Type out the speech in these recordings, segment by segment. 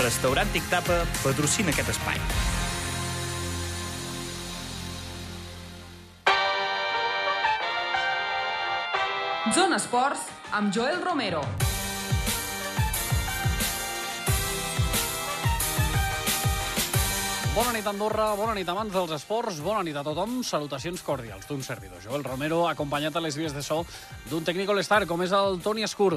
Restaurant Tic Tapa patrocina aquest espai. Zona Esports amb Joel Romero. Bona nit, Andorra, bona nit, amants dels esports, bona nit a tothom, salutacions cordials d'un servidor, Joel Romero, acompanyat a les vies de so d'un tècnic all-star, com és el Toni Escur.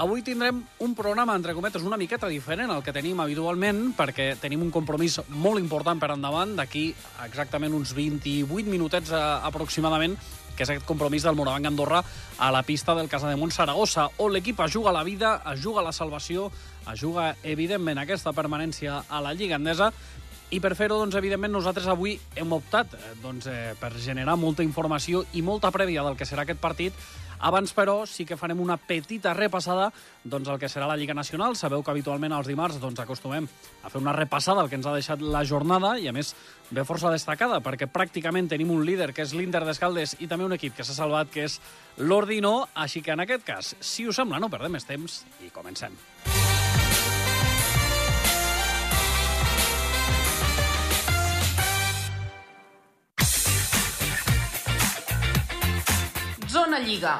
Avui tindrem un programa, entre cometes, una miqueta diferent al que tenim habitualment, perquè tenim un compromís molt important per endavant, d'aquí exactament uns 28 minutets eh, aproximadament, que és aquest compromís del Morabanc Andorra a la pista del Casa de Mont Saragossa, on l'equip es juga la vida, es juga la salvació, es juga, evidentment, aquesta permanència a la Lliga Endesa, i per fer-ho, doncs, evidentment, nosaltres avui hem optat eh, doncs, eh, per generar molta informació i molta prèvia del que serà aquest partit. Abans, però, sí que farem una petita repassada doncs, al que serà la Lliga Nacional. Sabeu que habitualment els dimarts doncs, acostumem a fer una repassada al que ens ha deixat la jornada i, a més, ve força destacada, perquè pràcticament tenim un líder, que és l'Inter d'Escaldes, i també un equip que s'ha salvat, que és l'Ordino. Així que, en aquest cas, si us sembla, no perdem més temps i comencem. Zona Lliga.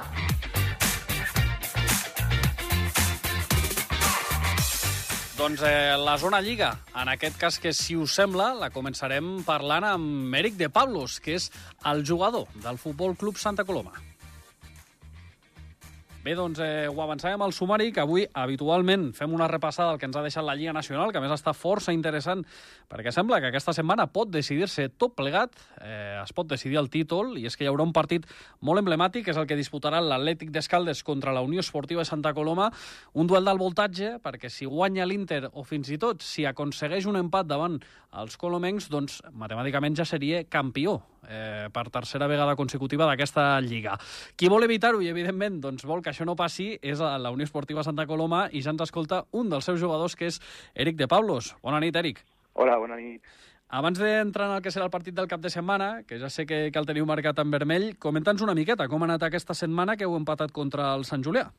Doncs eh, la zona Lliga, en aquest cas que, si us sembla, la començarem parlant amb Eric de Pablos, que és el jugador del Futbol Club Santa Coloma. Bé, doncs eh, ho avancem al sumari, que avui habitualment fem una repassada del que ens ha deixat la Lliga Nacional, que més està força interessant, perquè sembla que aquesta setmana pot decidir-se tot plegat, eh, es pot decidir el títol, i és que hi haurà un partit molt emblemàtic, que és el que disputarà l'Atlètic d'Escaldes contra la Unió Esportiva de Santa Coloma, un duel d'alt voltatge, perquè si guanya l'Inter, o fins i tot si aconsegueix un empat davant els colomencs, doncs matemàticament ja seria campió eh, per tercera vegada consecutiva d'aquesta Lliga. Qui vol evitar-ho, i evidentment doncs, vol que això no passi, és la Unió Esportiva Santa Coloma i ja ens escolta un dels seus jugadors, que és Eric de Pablos. Bona nit, Eric. Hola, bona nit. Abans d'entrar en el que serà el partit del cap de setmana, que ja sé que, que el teniu marcat en vermell, comenta'ns una miqueta com ha anat aquesta setmana que heu empatat contra el Sant Julià.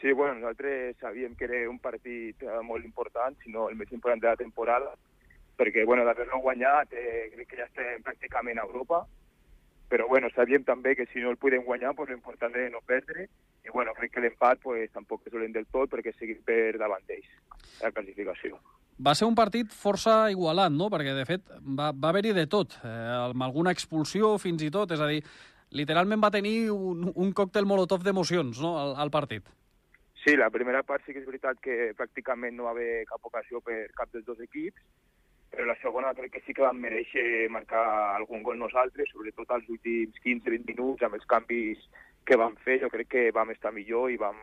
Sí, bueno, nosaltres sabíem que era un partit eh, molt important, si no el més important de la temporada, perquè bueno, d'haver-lo guanyat eh, crec que ja estem pràcticament a Europa, però bueno, sabíem també que si no el podem guanyar, pues, l'important era no perdre, i bueno, crec que l'empat pues, tampoc és dolent del tot perquè seguim per davant d'ells, la classificació. Va ser un partit força igualat, no? Perquè, de fet, va, va haver-hi de tot, eh, amb alguna expulsió fins i tot, és a dir, literalment va tenir un, un còctel molotov d'emocions, no?, al, al partit. Sí, la primera part sí que és veritat que pràcticament no va haver cap ocasió per cap dels dos equips, però la segona crec que sí que vam mereixer marcar algun gol nosaltres, sobretot als últims 15-20 minuts, amb els canvis que vam fer, jo crec que vam estar millor i vam,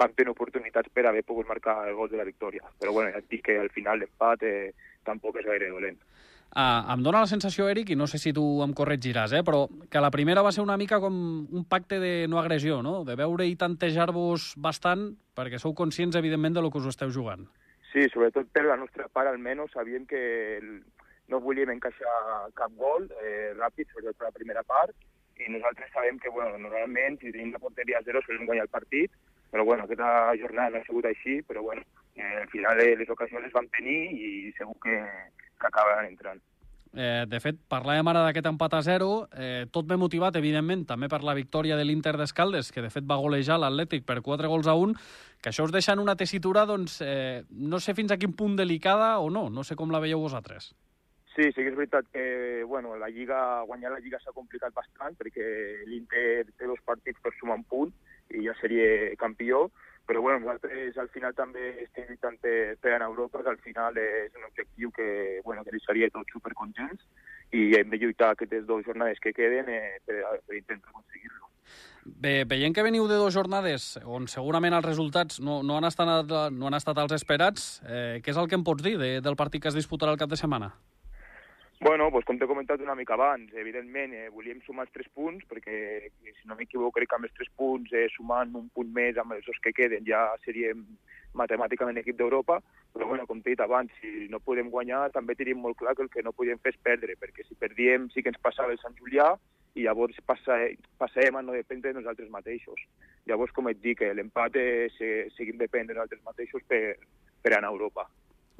vam tenir oportunitats per haver pogut marcar el gol de la victòria. Però bueno, ja et dic que al final l'empat eh, tampoc és gaire dolent. Ah, em dóna la sensació, Eric, i no sé si tu em corregiràs, eh, però que la primera va ser una mica com un pacte de no agressió, no? de veure i tantejar-vos bastant perquè sou conscients, evidentment, de lo que us esteu jugant. Sí, sobretot per la nostra part, almenys, sabíem que el... no volíem encaixar cap gol eh, ràpid, sobretot per la primera part, i nosaltres sabem que, bueno, normalment, si tenim la porteria a zero, solem guanyar el partit, però, bueno, aquesta jornada no ha sigut així, però, bueno, eh, al final eh, les ocasions les vam tenir i segur que, que acaben entrant. Eh, de fet, parlàvem ara d'aquest empat a zero, eh, tot ben motivat, evidentment, també per la victòria de l'Inter d'Escaldes, que de fet va golejar l'Atlètic per 4 gols a 1, que això us deixa en una tessitura, doncs, eh, no sé fins a quin punt delicada o no, no sé com la veieu vosaltres. Sí, sí que és veritat que bueno, la Lliga, guanyar la Lliga s'ha complicat bastant perquè l'Inter té dos partits per sumar un punt i ja seria campió, però bueno, nosaltres al final també estem lluitant per, anar a Europa, que al final és un objectiu que, bueno, que deixaria tots supercontents i hem de lluitar aquestes dues jornades que queden eh, per, per intentar aconseguir-lo. Bé, veient que veniu de dues jornades on segurament els resultats no, no, han, estat, no han estat els esperats, eh, què és el que em pots dir de, del partit que es disputarà el cap de setmana? Bueno, pues com t'he comentat una mica abans, evidentment eh, volíem sumar els tres punts, perquè si no m'equivoco crec que amb els tres punts, eh, sumant un punt més amb els dos que queden, ja seríem matemàticament equip d'Europa, però bueno, com t'he dit abans, si no podem guanyar també tenim molt clar que el que no podem fer és perdre, perquè si perdíem sí que ens passava el Sant Julià i llavors passa, passarem a no dependre de nosaltres mateixos. Llavors, com et dic, l'empat eh, seguim depèn de nosaltres mateixos per, per anar a Europa.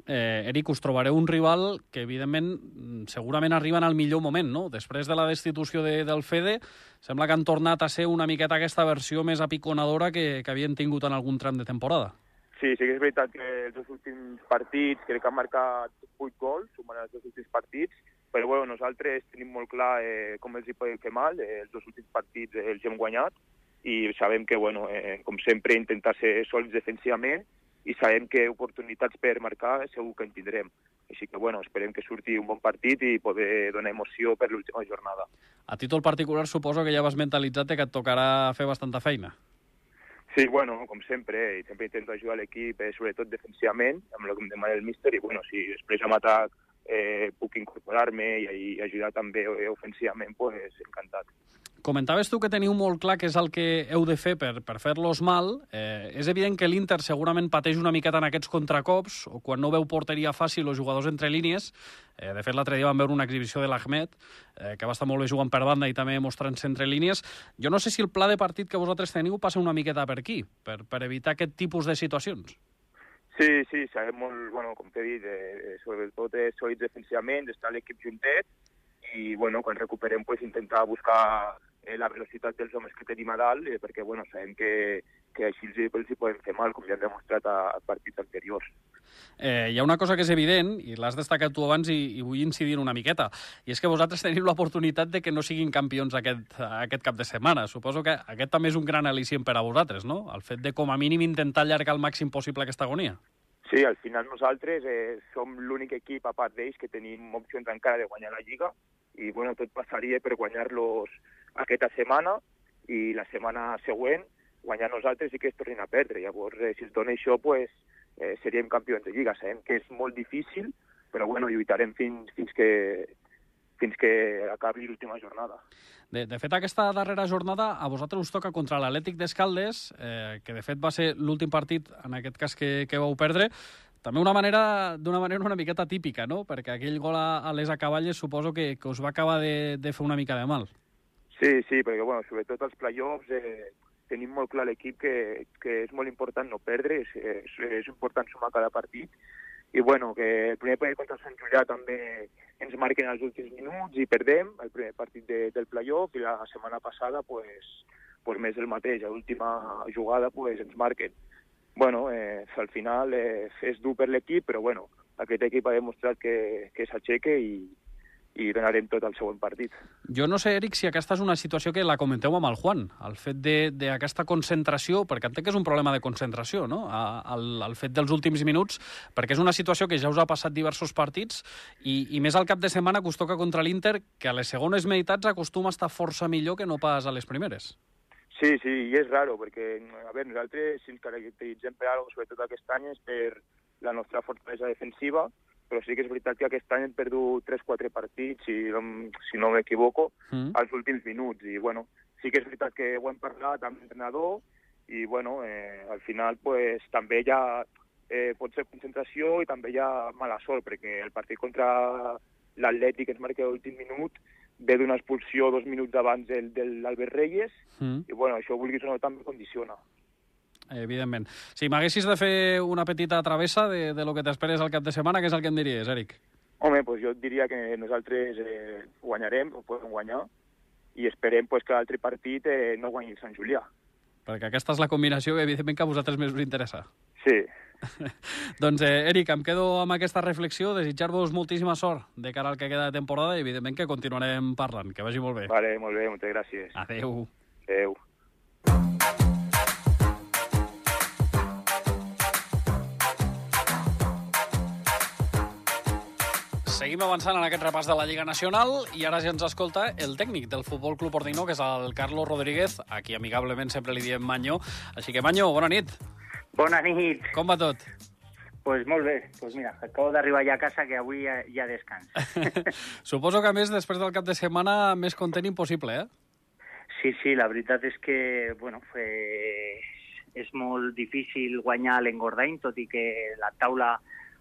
Eh, Eric, us trobareu un rival que, evidentment, mm, segurament arriba en el millor moment, no? Després de la destitució de, del Fede, sembla que han tornat a ser una miqueta aquesta versió més apiconadora que, que havien tingut en algun tram de temporada. Sí, sí que és veritat que els dos últims partits crec que han marcat 8 gols, sumant els dos últims partits, però bueno, nosaltres tenim molt clar eh, com els hi podem fer mal, eh, els dos últims partits eh, els hem guanyat, i sabem que, bueno, eh, com sempre, intentar ser sòlids defensivament i sabem que oportunitats per marcar segur que en tindrem. Així que, bueno, esperem que surti un bon partit i poder donar emoció per l'última jornada. A títol particular, suposo que ja vas mentalitzat que et tocarà fer bastanta feina. Sí, bueno, com sempre, eh, sempre intento ajudar l'equip, eh, sobretot defensivament, amb el que em demana el míster, i bueno, si després amb atac eh, puc incorporar-me i, i ajudar també eh, ofensivament, pues, encantat. Comentaves tu que teniu molt clar què és el que heu de fer per, per fer-los mal. Eh, és evident que l'Inter segurament pateix una miqueta en aquests contracops, o quan no veu porteria fàcil els jugadors entre línies. Eh, de fet, l'altre dia vam veure una exhibició de l'Ahmed, eh, que va estar molt bé jugant per banda i també mostrant-se entre línies. Jo no sé si el pla de partit que vosaltres teniu passa una miqueta per aquí, per, per evitar aquest tipus de situacions. Sí, sí, sabem molt, bueno, com t'he dit, eh, sobretot és sòlids defensivament, està l'equip juntet, i bueno, quan recuperem pues, intentar buscar eh, la velocitat dels homes que tenim a dalt, eh, perquè bueno, sabem que, que així els, hi poden fer mal, com ja hem demostrat a, a partits anteriors. Eh, hi ha una cosa que és evident, i l'has destacat tu abans i, i vull incidir una miqueta, i és que vosaltres teniu l'oportunitat de que no siguin campions aquest, aquest cap de setmana. Suposo que aquest també és un gran al·licient per a vosaltres, no? El fet de, com a mínim, intentar allargar al màxim possible aquesta agonia. Sí, al final nosaltres eh, som l'únic equip, a part d'ells, que tenim opcions encara de guanyar la Lliga, i bueno, tot passaria per guanyar-los aquesta setmana i la setmana següent guanyar nosaltres i que es tornin a perdre. Llavors, eh, si es dona això, pues, eh, seríem campions de Lliga. Sabem que és molt difícil, però bueno, lluitarem fins, fins que fins que acabi l'última jornada. De, de fet, aquesta darrera jornada a vosaltres us toca contra l'Atlètic d'Escaldes, eh, que de fet va ser l'últim partit, en aquest cas, que, que vau perdre, també una manera d'una manera una miqueta típica, no? Perquè aquell gol a, a les acaballes suposo que, que us va acabar de, de fer una mica de mal. Sí, sí, perquè bueno, sobretot als play-offs eh, tenim molt clar l'equip que, que és molt important no perdre, és, és, és important sumar cada partit, i bueno, que el primer partit contra Sant Julià també ens marquen els últims minuts i perdem el primer partit de, del playoff i la setmana passada pues, pues més el mateix, a l'última jugada pues, ens marquen. Bueno, eh, al final eh, és dur per l'equip, però bueno, aquest equip ha demostrat que, que s'aixeca i, i donarem tot al següent partit. Jo no sé, Eric, si aquesta és una situació que la comenteu amb el Juan, el fet d'aquesta concentració, perquè entenc que és un problema de concentració, no?, el, el fet dels últims minuts, perquè és una situació que ja us ha passat diversos partits i, i més al cap de setmana que us toca contra l'Inter, que a les segones meitats acostuma a estar força millor que no pas a les primeres. Sí, sí, i és raro, perquè, a veure, nosaltres, si ens caracteritzem per alguna sobretot aquest any, és per la nostra fortalesa defensiva, però sí que és veritat que aquest any hem perdut 3-4 partits, si, si no m'equivoco, mm. als últims minuts. I, bueno, sí que és veritat que ho hem parlat amb l'entrenador i, bueno, eh, al final, pues, també hi ha, eh, pot ser concentració i també hi ha mala sort, perquè el partit contra l'Atlètic ens marca l'últim minut ve d'una expulsió dos minuts abans del, de l'Albert Reyes, mm. i, bueno, això, vulguis o no, també condiciona evidentment. Si m'haguessis de fer una petita travessa de, de lo que t'esperes al cap de setmana, què és el que em diries, Eric? Home, pues jo et diria que nosaltres eh, guanyarem, o podem guanyar, i esperem pues, que l'altre partit eh, no guanyi el Sant Julià. Perquè aquesta és la combinació, evidentment, que a vosaltres més us interessa. Sí. doncs, eh, Eric, em quedo amb aquesta reflexió, desitjar-vos moltíssima sort de cara al que queda de temporada i, evidentment, que continuarem parlant. Que vagi molt bé. Vale, molt bé, moltes gràcies. Adeu. Adeu. Seguim avançant en aquest repàs de la Lliga Nacional i ara ja ens escolta el tècnic del Futbol Club Ordino, que és el Carlos Rodríguez, a qui amigablement sempre li diem Manyo. Així que, Manyo, bona nit. Bona nit. Com va tot? Pues molt bé. Pues mira, acabo d'arribar ja a casa, que avui ja, ja descans. Suposo que, a més, després del cap de setmana, més content impossible, eh? Sí, sí, la veritat és que, bueno, fue... és molt difícil guanyar l'Engordany, tot i que la taula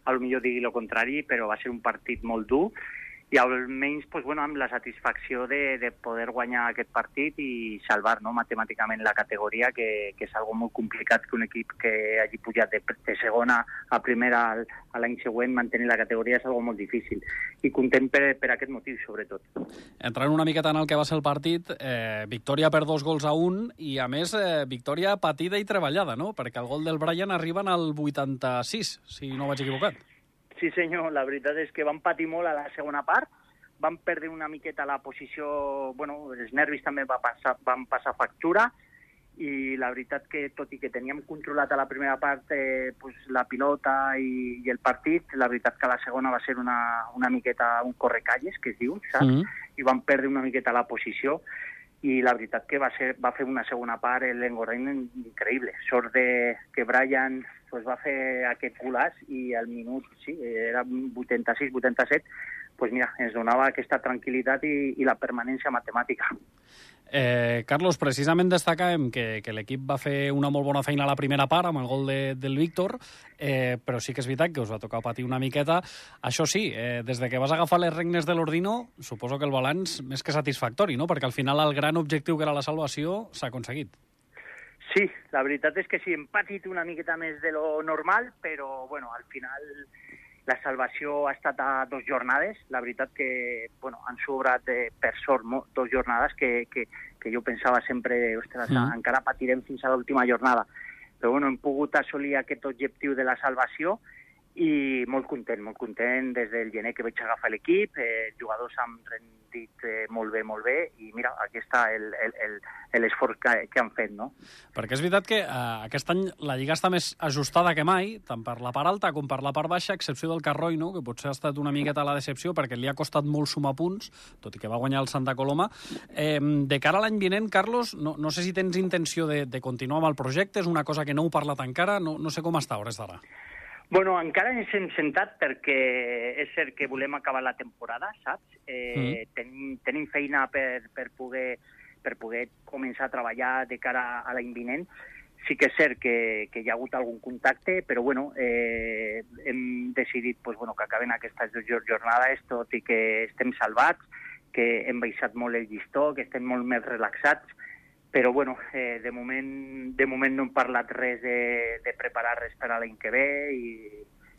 a lo millor digui el contrari, però va ser un partit molt dur i almenys pues, bueno, amb la satisfacció de, de poder guanyar aquest partit i salvar no, matemàticament la categoria, que, que és algo molt complicat que un equip que hagi pujat de, de segona a primera a l'any següent mantenir la categoria és algo molt difícil. I content per, per aquest motiu, sobretot. Entrant una miqueta en el que va ser el partit, eh, victòria per dos gols a un i, a més, eh, victòria patida i treballada, no? Perquè el gol del Brian arriba en el 86, si no vaig equivocat. Sí, senyor, la veritat és que van patir molt a la segona part, van perdre una miqueta la posició, bueno, els nervis també va passar, van passar factura, i la veritat que, tot i que teníem controlat a la primera part eh, pues, la pilota i, i el partit, la veritat que la segona va ser una, una miqueta un correcalles, que es diu, saps? Mm -hmm. I van perdre una miqueta la posició i la veritat que va, ser, va fer una segona part l'Engorrain increïble. Sort de que Brian pues, va fer aquest golaç i al minut, sí, era 86-87, pues mira, ens donava aquesta tranquil·litat i, i la permanència matemàtica. Eh, Carlos, precisament destacàvem que, que l'equip va fer una molt bona feina a la primera part amb el gol de, del Víctor, eh, però sí que és veritat que us va tocar patir una miqueta. Això sí, eh, des de que vas agafar les regnes de l'Ordino, suposo que el balanç més que satisfactori, no? perquè al final el gran objectiu que era la salvació s'ha aconseguit. Sí, la veritat és que sí, hem patit una miqueta més de lo normal, però bueno, al final la salvació ha estat a dos jornades. La veritat que bueno, han sobrat eh, per sort dos jornades que, que, que jo pensava sempre, ostres, mm. encara patirem fins a l'última jornada. Però bueno, hem pogut assolir aquest objectiu de la salvació i molt content, molt content des del gener que vaig agafar l'equip, eh, jugadors han rendit eh, molt bé, molt bé, i mira, aquí està l'esforç que, que han fet, no? Perquè és veritat que eh, aquest any la Lliga està més ajustada que mai, tant per la part alta com per la part baixa, excepció del Carroi, no? que potser ha estat una miqueta la decepció perquè li ha costat molt sumar punts, tot i que va guanyar el Santa Coloma. Eh, de cara a l'any vinent, Carlos, no, no sé si tens intenció de, de continuar amb el projecte, és una cosa que no heu parlat encara, no, no sé com està a hores d'ara. Bueno, encara ens hem sentat perquè és cert que volem acabar la temporada, saps? Eh, mm. tenim, tenim feina per, per, poder, per poder començar a treballar de cara a l'any vinent. Sí que és cert que, que hi ha hagut algun contacte, però bueno, eh, hem decidit pues, bueno, que acaben aquestes dues jornades, tot i que estem salvats, que hem baixat molt el llistó, que estem molt més relaxats, però bueno, eh, de, moment, de moment no hem parlat res de, de preparar res per a l'any que ve i,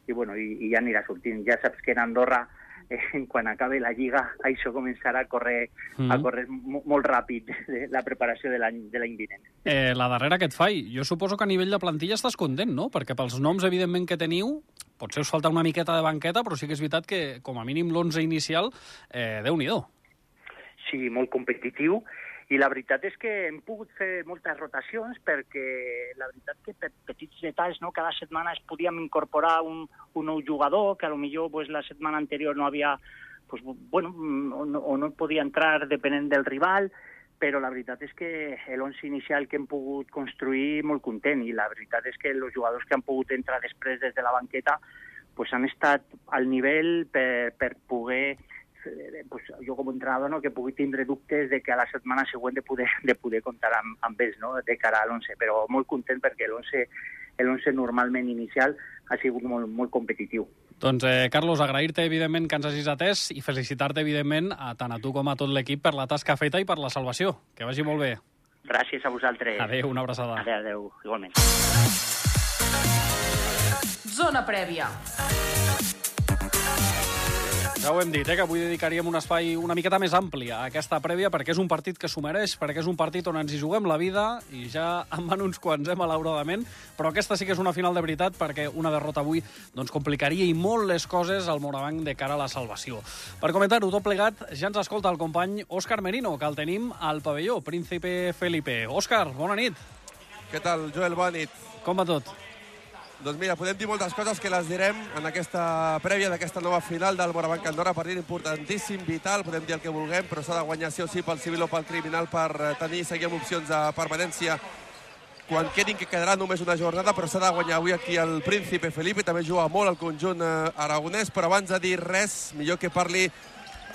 i, bueno, i, i ja anirà sortint. Ja saps que en Andorra eh, quan acabi la Lliga això començarà a córrer, mm. a córrer molt ràpid la preparació de l'any vinent. Eh, la darrera que et fai, jo suposo que a nivell de plantilla estàs content, no? Perquè pels noms, evidentment, que teniu, potser us falta una miqueta de banqueta, però sí que és veritat que, com a mínim, l'11 inicial, eh, déu-n'hi-do. Sí, molt competitiu i la veritat és que hem pogut fer moltes rotacions perquè la veritat que per petits detalls, no? cada setmana es podíem incorporar un, un nou jugador que a lo millor pues, la setmana anterior no havia pues, bueno, o no, o no podia entrar depenent del rival, però la veritat és que l'11 inicial que hem pogut construir molt content i la veritat és que els jugadors que han pogut entrar després des de la banqueta pues, han estat al nivell per, per poder eh, pues, jo com a entrenador no, que pugui tindre dubtes de que a la setmana següent de poder, de poder comptar amb, amb ells no, de cara a l'11, però molt content perquè l'11 normalment inicial ha sigut molt, molt competitiu. Doncs, eh, Carlos, agrair-te, evidentment, que ens hagis atès i felicitar-te, evidentment, a, tant a tu com a tot l'equip per la tasca feta i per la salvació. Que vagi molt bé. Gràcies a vosaltres. Adéu, una abraçada. Adéu, adéu, igualment. Zona prèvia. Ja ho hem dit, eh, que avui dedicaríem un espai una miqueta més ampli a aquesta prèvia perquè és un partit que s'ho mereix, perquè és un partit on ens hi juguem la vida i ja en van uns quants, eh, malauradament, però aquesta sí que és una final de veritat perquè una derrota avui doncs, complicaria i molt les coses al Morabanc de cara a la salvació. Per comentar-ho tot plegat, ja ens escolta el company Òscar Merino, que el tenim al pavelló, Príncipe Felipe. Òscar, bona nit. Què tal, Joel? Bona nit. Com va tot? Doncs mira, podem dir moltes coses que les direm en aquesta prèvia d'aquesta nova final del Morabanc Andorra, partit importantíssim, vital, podem dir el que vulguem, però s'ha de guanyar sí o sí pel civil o pel criminal per eh, tenir, seguir amb opcions de permanència. Quan quedin que quedarà només una jornada, però s'ha de guanyar avui aquí el Príncipe Felipe, també juga molt el conjunt eh, aragonès, però abans de dir res, millor que parli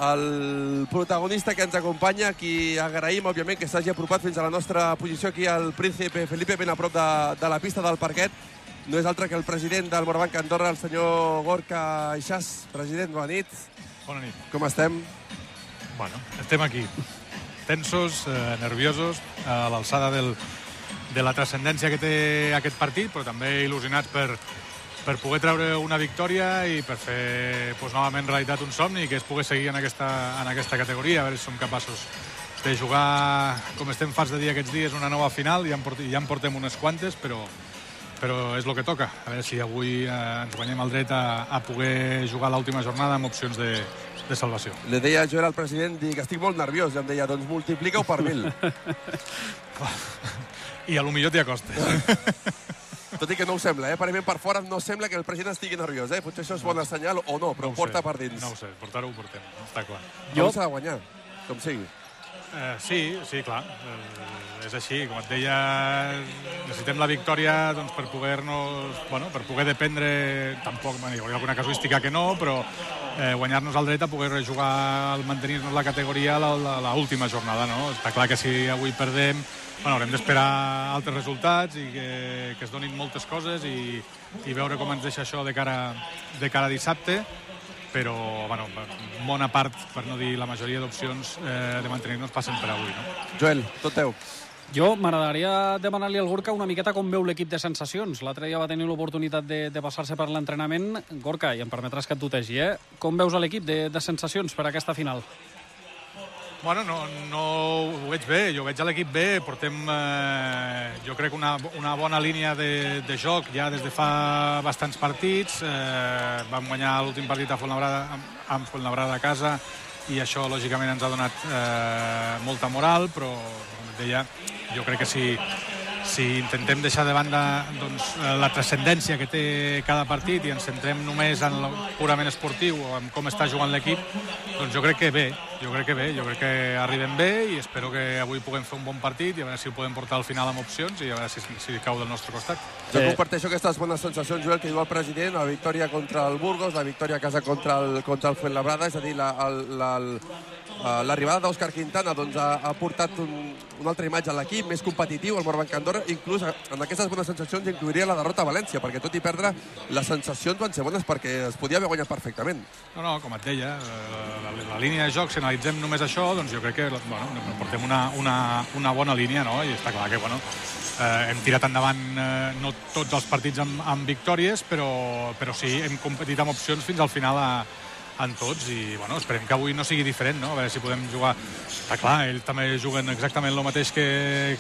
el protagonista que ens acompanya, qui agraïm, òbviament, que s'hagi apropat fins a la nostra posició aquí al Príncipe Felipe, ben a prop de, de la pista del parquet, no és altre que el president del Morabanc Andorra, el senyor Gorka Ixàs. President, bona nit. Bona nit. Com estem? Bueno, estem aquí. Tensos, eh, nerviosos, a l'alçada del, de la transcendència que té aquest partit, però també il·lusionats per, per poder treure una victòria i per fer pues, novament realitat un somni que es pugui seguir en aquesta, en aquesta categoria, a veure si som capaços de jugar com estem fars de dia aquests dies una nova final, ja en, portem, ja en portem unes quantes, però, però és el que toca. A veure si avui eh, ens guanyem el dret a, a poder jugar l'última jornada amb opcions de, de salvació. Li deia jo era el president, dic, estic molt nerviós, i em deia, doncs multiplica-ho per mil. I a lo millor t'hi acostes. Tot i que no ho sembla, eh? Aparentment per fora no sembla que el president estigui nerviós, eh? Potser això és bona senyal o no, però No porta sé, per dins. No ho sé, portar-ho ho portem, està clar. Jo... s'ha de guanyar, com sigui. Eh, sí, sí, clar. Eh, és així, com et deia, necessitem la victòria doncs, per poder-nos, bueno, per poder dependre, tampoc, bueno, hi hauria alguna casuística que no, però eh, guanyar-nos el dret a poder jugar, al mantenir-nos la categoria l'última jornada, no? Està clar que si avui perdem, bueno, haurem d'esperar altres resultats i que, que es donin moltes coses i, i veure com ens deixa això de cara, de cara a dissabte però bueno, bona part, per no dir la majoria d'opcions eh, de mantenir-nos passen per avui. No? Joel, tot teu. Jo m'agradaria demanar-li al Gorka una miqueta com veu l'equip de sensacions. L'altre dia va tenir l'oportunitat de, de passar-se per l'entrenament. Gorka, i em permetràs que et tutegi, eh? Com veus l'equip de, de sensacions per a aquesta final? Bueno, no, no ho veig bé, jo veig l'equip bé, portem, eh, jo crec, una, una bona línia de, de joc ja des de fa bastants partits, eh, vam guanyar l'últim partit a Fontlabrada, amb, Fontlabrada a casa, i això, lògicament, ens ha donat eh, molta moral, però, com deia, jo crec que si, si intentem deixar de banda doncs, eh, la transcendència que té cada partit i ens centrem només en el purament esportiu o en com està jugant l'equip, doncs jo crec que bé, jo crec que bé, jo crec que arribem bé i espero que avui puguem fer un bon partit i a veure si ho podem portar al final amb opcions i a veure si, si cau del nostre costat. Jo Eh. comparteixo aquestes bones sensacions, Joel, que diu el president, la victòria contra el Burgos, la victòria a casa contra el, contra el Fuenlabrada, és a dir, la, el, la, el, eh, l'arribada d'Òscar Quintana doncs, ha, ha portat un, una altra imatge a l'equip, més competitiu, el Morbanc Andorra, inclús en aquestes bones sensacions incluiria la derrota a València, perquè tot i perdre, les sensacions van ser bones perquè es podia haver guanyat perfectament. No, no, com et deia, eh, la, la, la línia de joc, si analitzem només això, doncs jo crec que bueno, portem una, una, una bona línia, no? I està clar que, bueno, eh, hem tirat endavant eh, no tots els partits amb, amb victòries, però, però sí, hem competit amb opcions fins al final a, en tots i bueno, esperem que avui no sigui diferent, no? a veure si podem jugar... Està clar, ells també juguen exactament el mateix que,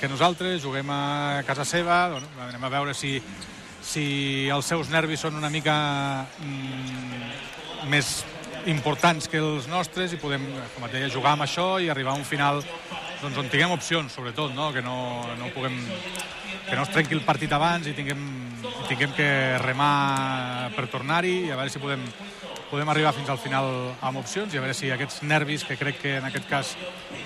que nosaltres, juguem a casa seva, bueno, anem a veure si, si els seus nervis són una mica mm, més importants que els nostres i podem, com et deia, jugar amb això i arribar a un final doncs, on tinguem opcions, sobretot, no? que no, no puguem que no es trenqui el partit abans i tinguem, i tinguem que remar per tornar-hi i a veure si podem, podem arribar fins al final amb opcions i a veure si aquests nervis, que crec que en aquest cas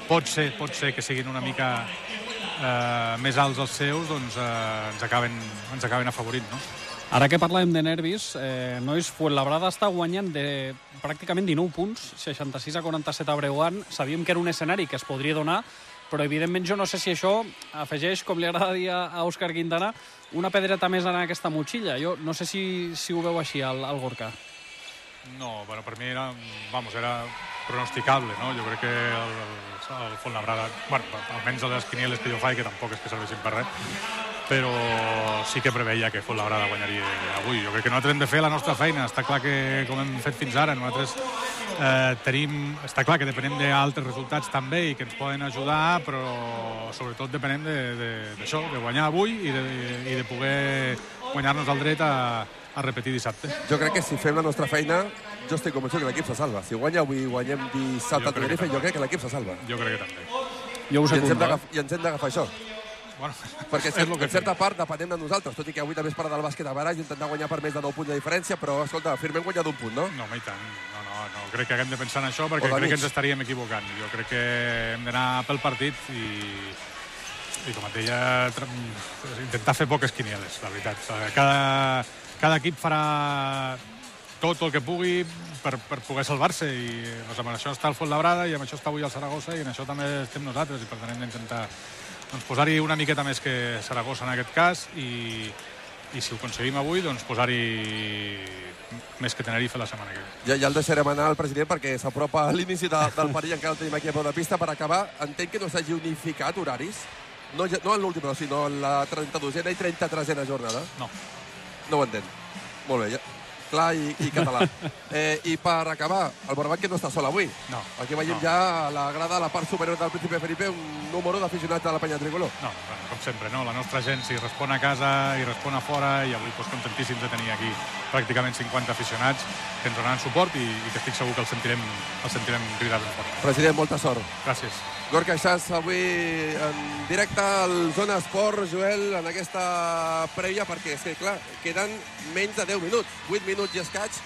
pot ser, pot ser que siguin una mica eh, més alts els seus, doncs eh, ens, acaben, ens acaben afavorint, no? Ara que parlem de nervis, eh, nois, Fuenlabrada està guanyant de pràcticament 19 punts, 66 a 47 a Breuant. Sabíem que era un escenari que es podria donar, però evidentment jo no sé si això afegeix, com li agrada dir a Òscar Quintana, una pedreta més en aquesta motxilla. Jo no sé si, si ho veu així, al, al Gorka. No, bueno, per mi era, vamos, era pronosticable, no? Jo crec que el, el, el Fontlabrada, bueno, almenys a les quinieles que jo faig, que tampoc és que serveixin per res, però sí que preveia que Fontlabrada guanyaria avui. Jo crec que nosaltres hem de fer la nostra feina. Està clar que, com hem fet fins ara, nosaltres eh, tenim... Està clar que depenem d'altres resultats també i que ens poden ajudar, però sobretot depenem d'això, de, de, de guanyar avui i de, i de poder guanyar-nos el dret a, a repetir dissabte. Jo crec que si fem la nostra feina, jo estic convençut que l'equip se salva. Si guanya avui guanyem dissabte a que Tenerife, jo crec que l'equip se salva. Jo crec que també. Jo us I ens hem I ens hem d'agafar això. Bueno, Perquè que en certa part depenem de nosaltres, tot i que avui també es parla del bàsquet a i intentar guanyar per més de 9 punts de diferència, però, escolta, firmem guanyar d'un punt, no? No, home, i tant. No, no, no. Crec que haguem de pensar en això perquè crec que mig. ens estaríem equivocant. Jo crec que hem d'anar pel partit i, i com et deia, intentar fer poques quinieles, la veritat. Cada, cada equip farà tot el que pugui per, per poder salvar-se i doncs, amb això està el Fontlabrada i amb això està avui el Saragossa i en això també estem nosaltres i per tant hem d'intentar doncs, posar-hi una miqueta més que Saragossa en aquest cas i, i si ho aconseguim avui, doncs posar-hi més que Tenerife la setmana que ve. Ja, ja el deixarem anar al president perquè s'apropa a l'inici de, del perill, encara el tenim aquí a peu de pista. Per acabar, entenc que no s'hagi unificat horaris, no, no en l'última, sinó en la 32a i 33a jornada. No. No ho entenc. Molt bé, ja. clar i, i català. Eh, I per acabar, el Morabanc que no està sol avui. No. Aquí veiem No. ja a la grada, a la part superior del Príncipe Felipe, un número d'aficionats de la penya tricolor. No, com sempre, no? La nostra gent si respon a casa i respon a fora i avui doncs, contentíssims de tenir aquí pràcticament 50 aficionats que ens donaran suport i, i que estic segur que el sentirem, el sentirem cridar ben fort. President, molta sort. Gràcies. Gorka Xas, avui en directe al Zona Esport, Joel, en aquesta prèvia, perquè és que, clar, queden menys de 10 minuts, 8 minuts i escaig,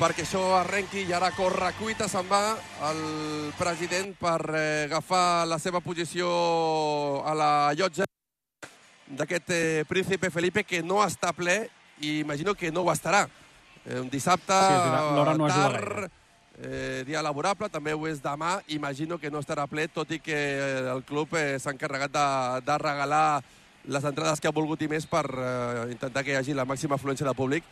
perquè això arrenqui i ara corre cuita, se'n va el president per eh, agafar la seva posició a la llotja d'aquest eh, príncipe Felipe que no està ple i imagino que no ho estarà. Eh, un dissabte Sí, l'hora no tard, eh, dia laborable, també ho és demà, imagino que no estarà ple, tot i que eh, el club eh, s'ha encarregat de, de regalar les entrades que ha volgut i més per eh, intentar que hi hagi la màxima afluència de públic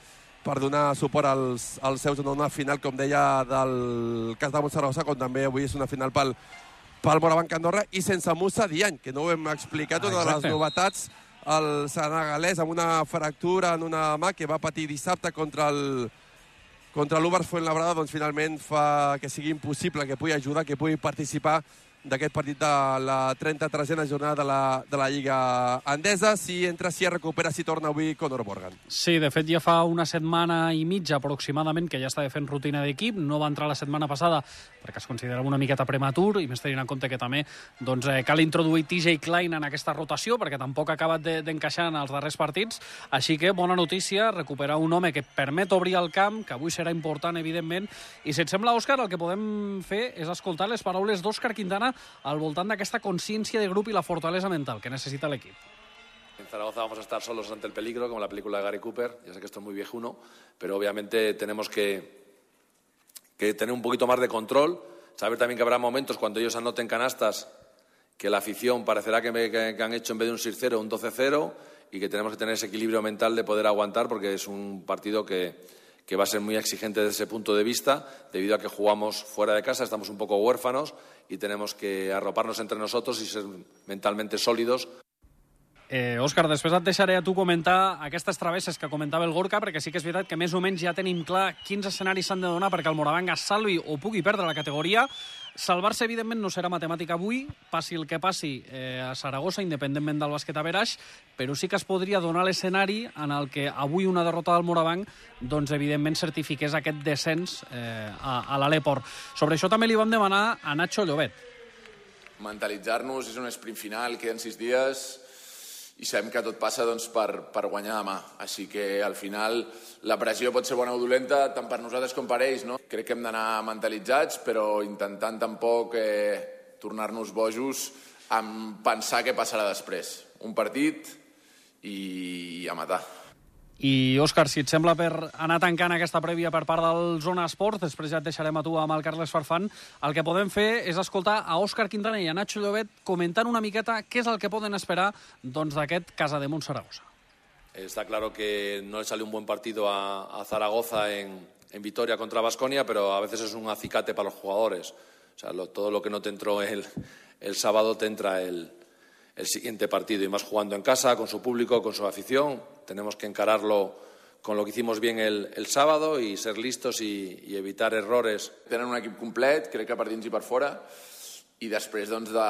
per donar suport als, als seus en una final, com deia, del cas de Montsaragossa, com també avui és una final pel, pel Morabanc Andorra, i sense Musa Diany, que no ho hem explicat, una de les novetats, el senegalès amb una fractura en una mà que va patir dissabte contra el, contra l'Ubers Fuenlabrada, doncs finalment fa que sigui impossible que pugui ajudar, que pugui participar d'aquest partit de la 33a jornada de la, de la Lliga Andesa. Si entra, si es recupera, si torna avui Conor Morgan. Sí, de fet ja fa una setmana i mitja aproximadament que ja està fent rutina d'equip, no va entrar la setmana passada perquè es considera una miqueta prematur i més tenint en compte que també doncs, eh, cal introduir TJ Klein en aquesta rotació perquè tampoc ha acabat de- d'encaixar en els darrers partits, així que bona notícia, recuperar un home que permet obrir el camp, que avui serà important evidentment, i si et sembla, Òscar, el que podem fer és escoltar les paraules d'Òscar Quintana al voltant d'aquesta consciència de grup i la fortalesa mental que necessita l'equip. En Zaragoza vamos a estar solos ante el peligro, como la película de Gary Cooper. Ya sé que esto es muy viejuno, pero obviamente tenemos que, que tener un poquito más de control. Saber también que habrá momentos cuando ellos anoten canastas que la afición parecerá que- que han hecho en vez de un 6-0 un 12-0 y que tenemos que tener ese equilibrio mental de poder aguantar porque es un partido que, que va a ser muy exigente desde ese punto de vista, debido a que jugamos fuera de casa, estamos un poco huérfanos y tenemos que arroparnos entre nosotros y ser mentalmente sólidos Eh, Òscar, després et deixaré a tu comentar aquestes travesses que comentava el Gorka, perquè sí que és veritat que més o menys ja tenim clar quins escenaris s'han de donar perquè el Moravanga salvi o pugui perdre la categoria. Salvar-se, evidentment, no serà matemàtic avui, passi el que passi eh, a Saragossa, independentment del bàsquet a Beraix, però sí que es podria donar l'escenari en el que avui una derrota del Morabanc doncs, evidentment, certifiqués aquest descens eh, a, a l'Aleport. Sobre això també li vam demanar a Nacho Llobet. mentalitzar-nos, és un sprint final, queden sis dies i sabem que tot passa doncs, per, per guanyar demà. Així que al final la pressió pot ser bona o dolenta tant per nosaltres com per ells. No? Crec que hem d'anar mentalitzats, però intentant tampoc eh, tornar-nos bojos amb pensar què passarà després. Un partit i a matar. I, Òscar, si et sembla per anar tancant aquesta prèvia per part del Zona Esport, després ja et deixarem a tu amb el Carles Farfan, el que podem fer és escoltar a Òscar Quintana i a Nacho Llobet comentant una miqueta què és el que poden esperar doncs, d'aquest Casa de Montsaragossa. Está claro que no le salió un buen partido a, a Zaragoza en, en Vitoria contra Basconia, pero a veces es un acicate para los jugadores. O sea, lo- todo lo que no te entró el, el sábado te entra el, el siguiente partido. Y más jugando en casa, con su público, con su afición. Tenemos que encararlo con lo que hicimos bien el, el sábado y ser listos y, y evitar errores. Tenen un equip complet, crec que per dins i per fora, i després doncs, de,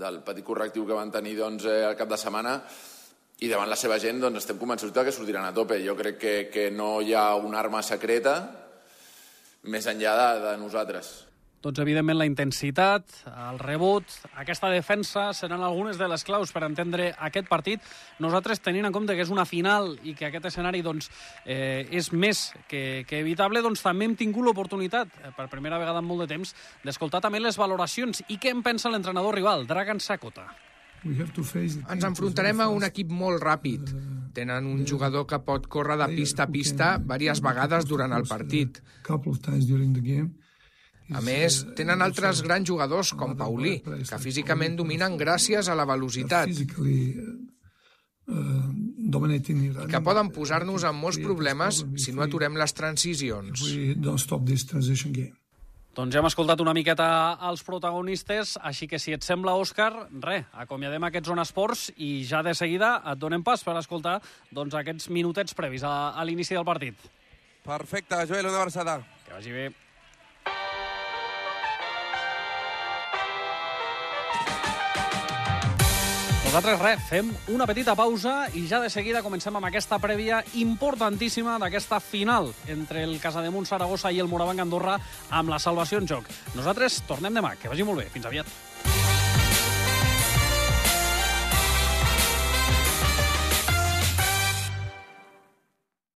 del petit correctiu que van tenir doncs, eh, al cap de setmana, i davant la seva gent doncs, estem convençuts que sortiran a tope. Jo crec que, que no hi ha una arma secreta més enllà de, de nosaltres. Doncs, evidentment, la intensitat, el rebot, aquesta defensa seran algunes de les claus per entendre aquest partit. Nosaltres, tenint en compte que és una final i que aquest escenari doncs, eh, és més que, que evitable, doncs també hem tingut l'oportunitat, eh, per primera vegada en molt de temps, d'escoltar també les valoracions i què en pensa l'entrenador rival, Dragan Sakota. Ens enfrontarem a un equip molt ràpid. Tenen un jugador que pot córrer de pista a pista diverses vegades durant el partit. A més, tenen altres grans jugadors com Paulí, que físicament dominen gràcies a la velocitat. I que poden posar-nos en molts problemes si no aturem les transicions. Doncs ja hem escoltat una miqueta els protagonistes, així que si et sembla, Òscar, re, acomiadem aquests Zona Esports i ja de seguida et donem pas per escoltar doncs, aquests minutets previs a, a l'inici del partit. Perfecte, Joel, una abraçada. Que vagi bé. Nosaltres, res, fem una petita pausa i ja de seguida comencem amb aquesta prèvia importantíssima d'aquesta final entre el Casademunt Saragossa i el Morabanc Andorra amb la salvació en joc. Nosaltres tornem demà. Que vagi molt bé. Fins aviat.